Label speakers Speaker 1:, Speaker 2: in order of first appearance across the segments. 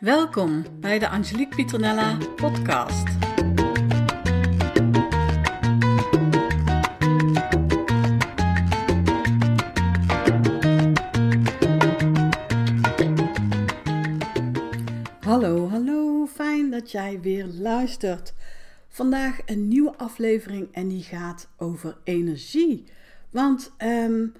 Speaker 1: Welkom bij de Angelique Pieternella podcast. Hallo, hallo, fijn dat jij weer luistert. Vandaag een nieuwe aflevering en die gaat over energie. Want um,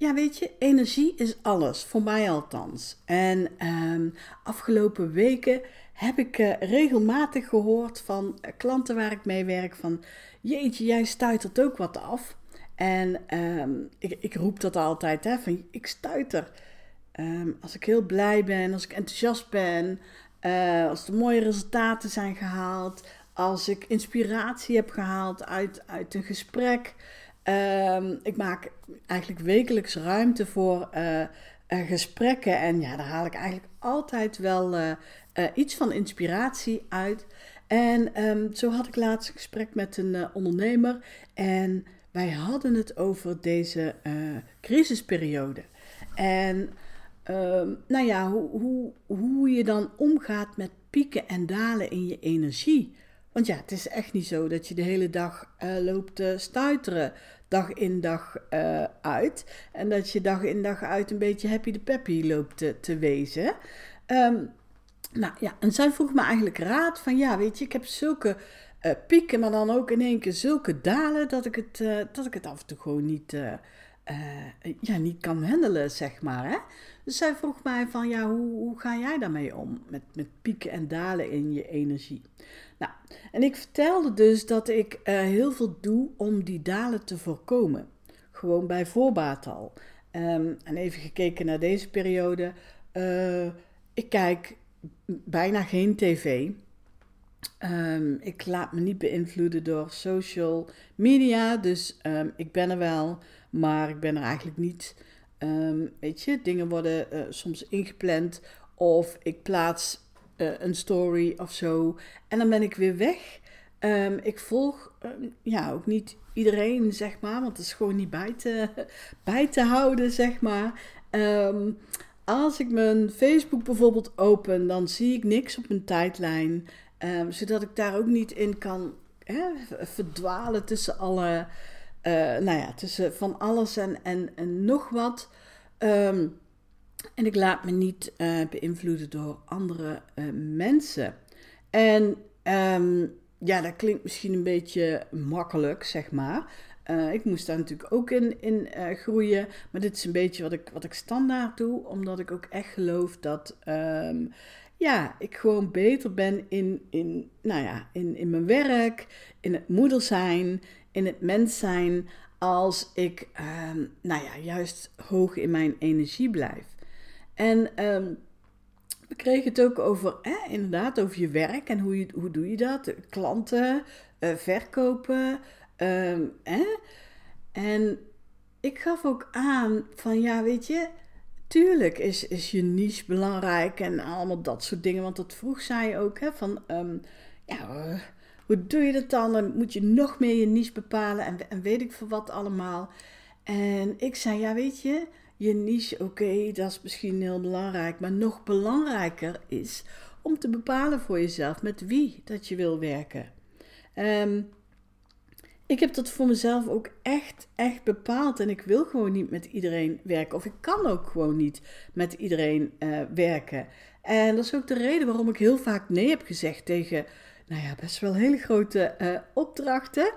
Speaker 1: ja, weet je, energie is alles, voor mij althans. En um, afgelopen weken heb ik uh, regelmatig gehoord van klanten waar ik mee werk van... Jeetje, jij stuitert ook wat af. En um, ik, ik, roep dat altijd, hè, van ik stuiter. Um, als ik heel blij ben, als ik enthousiast ben, uh, als er mooie resultaten zijn gehaald... als ik inspiratie heb gehaald uit, uit een gesprek... Um, ik maak eigenlijk wekelijks ruimte voor uh, uh, gesprekken. En ja, daar haal ik eigenlijk altijd wel uh, iets van inspiratie uit. En um, zo had ik laatst een gesprek met een ondernemer. En wij hadden het over deze crisisperiode. En um, nou ja, hoe, hoe, hoe je dan omgaat met pieken en dalen in je energie. Want ja, het is echt niet zo dat je de hele dag uh, loopt te stuiteren, dag in dag uh, uit. En dat je dag in dag uit een beetje happy de peppy loopt te, wezen. Um, nou ja, en zij vroeg me eigenlijk raad van ja, weet je, ik heb zulke uh, pieken, maar dan ook in één keer zulke dalen dat ik het, dat ik het af en toe gewoon niet ja, niet kan handelen, zeg maar. Hè? Dus zij vroeg mij van, ja, hoe, hoe ga jij daarmee om? Met, met pieken en dalen in je energie. Nou, en ik vertelde dus dat ik uh, heel veel doe om die dalen te voorkomen. Gewoon bij voorbaat al. Um, en even gekeken naar deze periode. Uh, ik kijk bijna geen tv. Um, ik laat me niet beïnvloeden door social media. Dus um, ik ben er wel. Maar ik ben er eigenlijk niet. Um, weet je, dingen worden uh, soms ingepland. Of ik plaats uh, een story of zo. En dan ben ik weer weg. Um, ik volg um, ja, ook niet iedereen, zeg maar. Want het is gewoon niet bij te, bij te houden, zeg maar. als ik mijn Facebook bijvoorbeeld open, dan zie ik niks op mijn tijdlijn. zodat ik daar ook niet in kan hè, verdwalen tussen alle uh, nou ja, tussen van alles en, en, en nog wat. Um, en ik laat me niet uh, beïnvloeden door andere uh, mensen. En um, ja, dat klinkt misschien een beetje makkelijk, zeg maar. Ik moest daar natuurlijk ook in, in groeien. Maar dit is een beetje wat ik, wat ik standaard doe. Omdat ik ook echt geloof dat um, ja, ik gewoon beter ben in, in, nou ja, in, in mijn werk, in het moeder zijn, in het mens zijn als ik, um, nou ja, juist hoog in mijn energie blijf. En um, we kregen het ook over, eh, inderdaad, over je werk en hoe, je, hoe doe je dat? Klanten, uh, verkopen. Eh? En ik gaf ook aan van, ja, weet je, tuurlijk is, is je niche belangrijk en allemaal dat soort dingen. Want dat vroeg zij ook, hè, van, um, ja, uh, hoe doe je dat dan? Dan moet je nog meer je niche bepalen en, en weet ik voor wat allemaal. En ik zei, ja weet je, je niche, oké, dat is misschien heel belangrijk. Maar nog belangrijker is om te bepalen voor jezelf met wie dat je wil werken. Um, ik heb dat voor mezelf ook echt, echt bepaald. En ik wil gewoon niet met iedereen werken. Of ik kan ook gewoon niet met iedereen uh, werken. En dat is ook de reden waarom ik heel vaak nee heb gezegd tegen nou ja, best wel hele grote uh, opdrachten.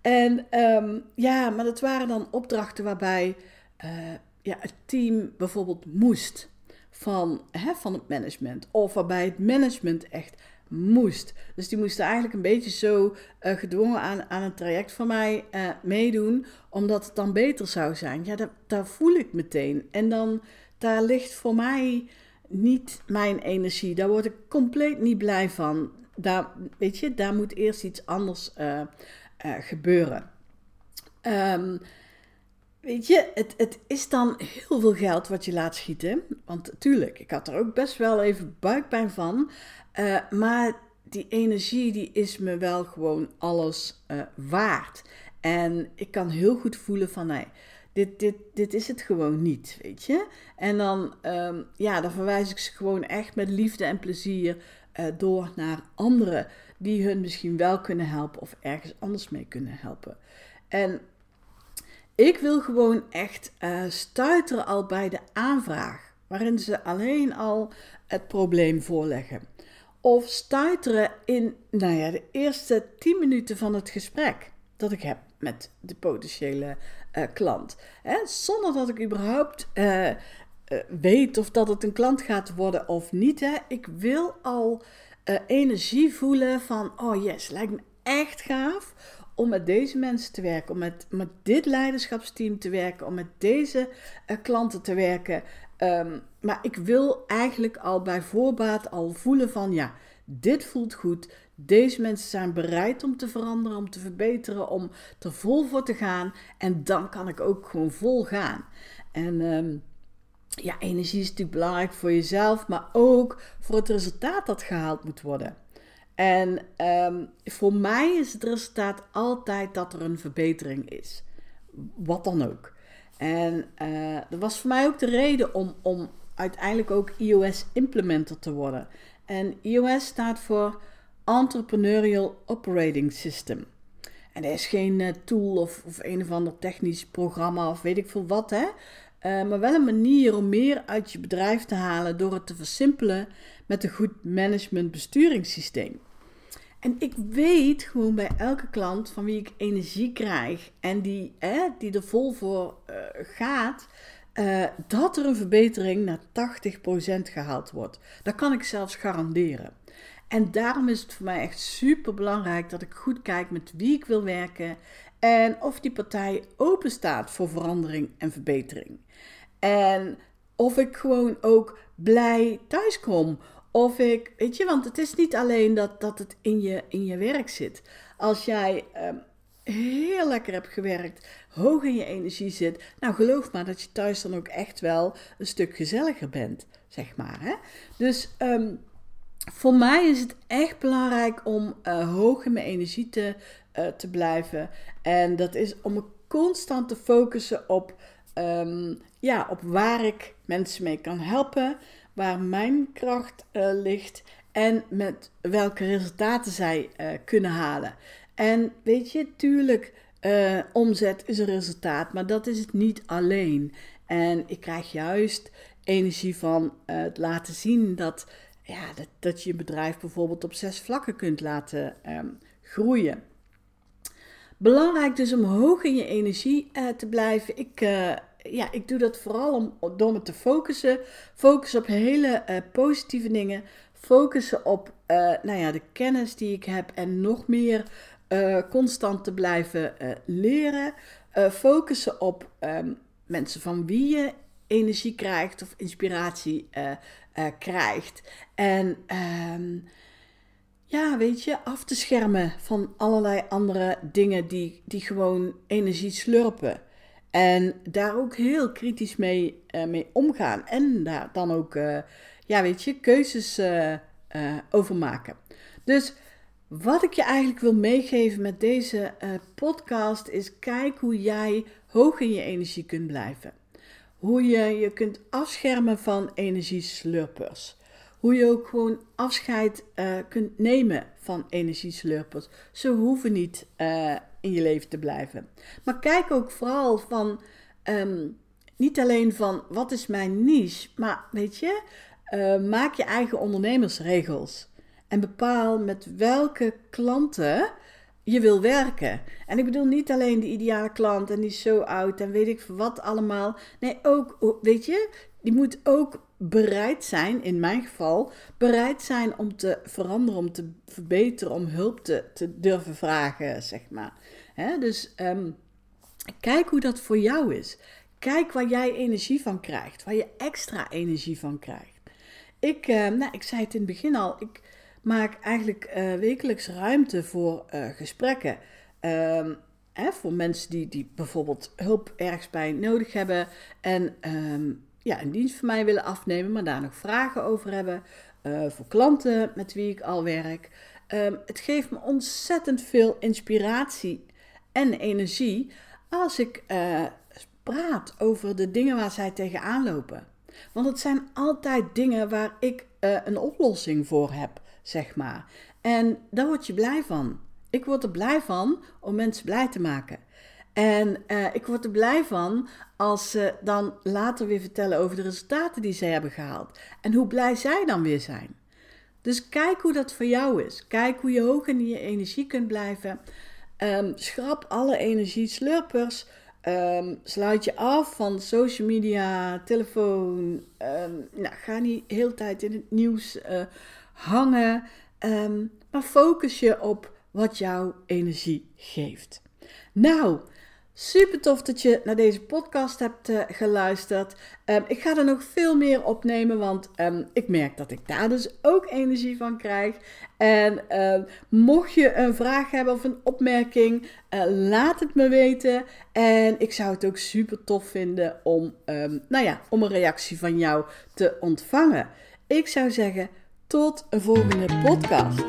Speaker 1: En um, ja, maar dat waren dan opdrachten waarbij uh, ja, het team bijvoorbeeld moest van, hè, van het management. Of waarbij het management echt moest. Dus die moesten eigenlijk een beetje zo uh, gedwongen aan, aan een traject van mij meedoen, omdat het dan beter zou zijn. Ja, daar voel ik meteen. En dan, daar ligt voor mij niet mijn energie. Daar word ik compleet niet blij van daar, weet je, daar moet eerst iets anders uh, uh, gebeuren. Um, weet je, het, het is dan heel veel geld wat je laat schieten. Want tuurlijk, ik had er ook best wel even buikpijn van. Uh, maar die energie die is me wel gewoon alles waard. En ik kan heel goed voelen van, nee, dit, dit, dit is het gewoon niet, weet je. En dan, ehm, ja, dan verwijs ik ze gewoon echt met liefde en plezier uh, door naar anderen die hun misschien wel kunnen helpen of ergens anders mee kunnen helpen. En ik wil gewoon echt uh, stuiteren al bij de aanvraag, waarin ze alleen al het probleem voorleggen. Of stuiteren in nou ja, de eerste 10 minuten van het gesprek dat ik heb met de potentiële uh, klant. Hè? Zonder dat ik überhaupt weet of dat het een klant gaat worden of niet. Hè? Ik wil al energie voelen van, oh yes, lijkt me echt gaaf om met deze mensen te werken, om met, met dit leiderschapsteam te werken, om met deze klanten te werken. Um, maar ik wil eigenlijk al bij voorbaat al voelen van ja, dit voelt goed. Deze mensen zijn bereid om te veranderen, om te verbeteren, om er vol voor te gaan. En dan kan ik ook gewoon vol gaan. En um, ja, energie is natuurlijk belangrijk voor jezelf, maar ook voor het resultaat dat gehaald moet worden. En um, voor mij is het resultaat altijd dat er een verbetering is. Wat dan ook. En uh, dat was voor mij ook de reden om, om uiteindelijk ook iOS implementer te worden. En iOS staat voor Entrepreneurial Operating System. En dat is geen uh, tool of, of een of ander technisch programma of weet ik veel wat, hè. Uh, maar wel een manier om meer uit je bedrijf te halen door het te versimpelen met een goed management besturingssysteem. En ik weet gewoon bij elke klant van wie ik energie krijg en die, die er vol voor uh, gaat, uh, dat er een verbetering naar 80% gehaald wordt. Dat kan ik zelfs garanderen. En daarom is het voor mij echt super belangrijk dat ik goed kijk met wie ik wil werken en of die partij open staat voor verandering en verbetering. En of ik gewoon ook blij thuis kom of ik, weet je, want het is niet alleen dat, dat het in je, in je werk zit. Als jij um, heel lekker hebt gewerkt, hoog in je energie zit, nou geloof maar dat je thuis dan ook echt wel een stuk gezelliger bent, zeg maar. Hè? Dus um, voor mij is het echt belangrijk om uh, hoog in mijn energie te, uh, te blijven. En dat is om me constant te focussen op, um, ja, op waar ik mensen mee kan helpen waar mijn kracht uh, ligt en met welke resultaten zij kunnen halen. En weet je, tuurlijk, omzet is een resultaat, maar dat is het niet alleen. En ik krijg juist energie van het laten zien dat, ja, dat, dat je bedrijf bijvoorbeeld op zes vlakken kunt laten um, groeien. Belangrijk dus om hoog in je energie te blijven. Ik, ja, ik doe dat vooral om, door me te focussen. Focussen op hele uh, positieve dingen. Focussen op nou ja, de kennis die ik heb en nog meer constant te blijven leren. focussen op um, mensen van wie je energie krijgt of inspiratie krijgt. En um, ja, weet je, af te schermen van allerlei andere dingen die, die gewoon energie slurpen. En daar ook heel kritisch mee, uh, mee omgaan. En daar dan ook, ja, weet je, keuzes over maken. Dus wat ik je eigenlijk wil meegeven met deze podcast is: kijk hoe jij hoog in je energie kunt blijven. Hoe je je kunt afschermen van energieslurpers. Hoe je ook gewoon afscheid kunt nemen van energieslurpers. Ze hoeven niet in je leven te blijven. Maar kijk ook vooral van, um, niet alleen van wat is mijn niche, maar weet je, uh, maak je eigen ondernemersregels. En bepaal met welke klanten je wil werken. En ik bedoel niet alleen de ideale klant en die is zo oud en weet ik wat allemaal. Nee, ook, weet je, die moet ook bereid zijn, in mijn geval, bereid zijn om te veranderen, om te verbeteren, om hulp te, te durven vragen, zeg maar. dus um, kijk hoe dat voor jou is. Kijk waar jij energie van krijgt, waar je extra energie van krijgt. Ik, uh, nou, ik zei het in het begin al, ik maak eigenlijk uh, wekelijks ruimte voor uh, gesprekken. Um, hè, voor mensen die, die bijvoorbeeld hulp ergens bij nodig hebben en um, ja, een dienst van mij willen afnemen, maar daar nog vragen over hebben. Uh, voor klanten met wie ik al werk. Um, het geeft me ontzettend veel inspiratie en energie als ik praat over de dingen waar zij tegenaan lopen. Want het zijn altijd dingen waar ik een oplossing voor heb, zeg maar. En daar word je blij van. Ik word er blij van om mensen blij te maken. En uh, ik word er blij van als ze dan later weer vertellen over de resultaten die ze hebben gehaald. En hoe blij zij dan weer zijn. Dus kijk hoe dat voor jou is. Kijk hoe je hoog in je energie kunt blijven. Um, schrap alle energieslurpers. Um, sluit je af van social media, telefoon. Um, nou, ga niet de hele tijd in het nieuws uh, hangen. maar focus je op wat jouw energie geeft. Nou, Super tof dat je naar deze podcast hebt uh, geluisterd. Um, ik ga er nog veel meer opnemen, want um, ik merk dat ik daar dus ook energie van krijg. En mocht je een vraag hebben of een opmerking, uh, laat het me weten. En ik zou het ook super tof vinden om, nou ja, om een reactie van jou te ontvangen. Ik zou zeggen, tot een volgende podcast.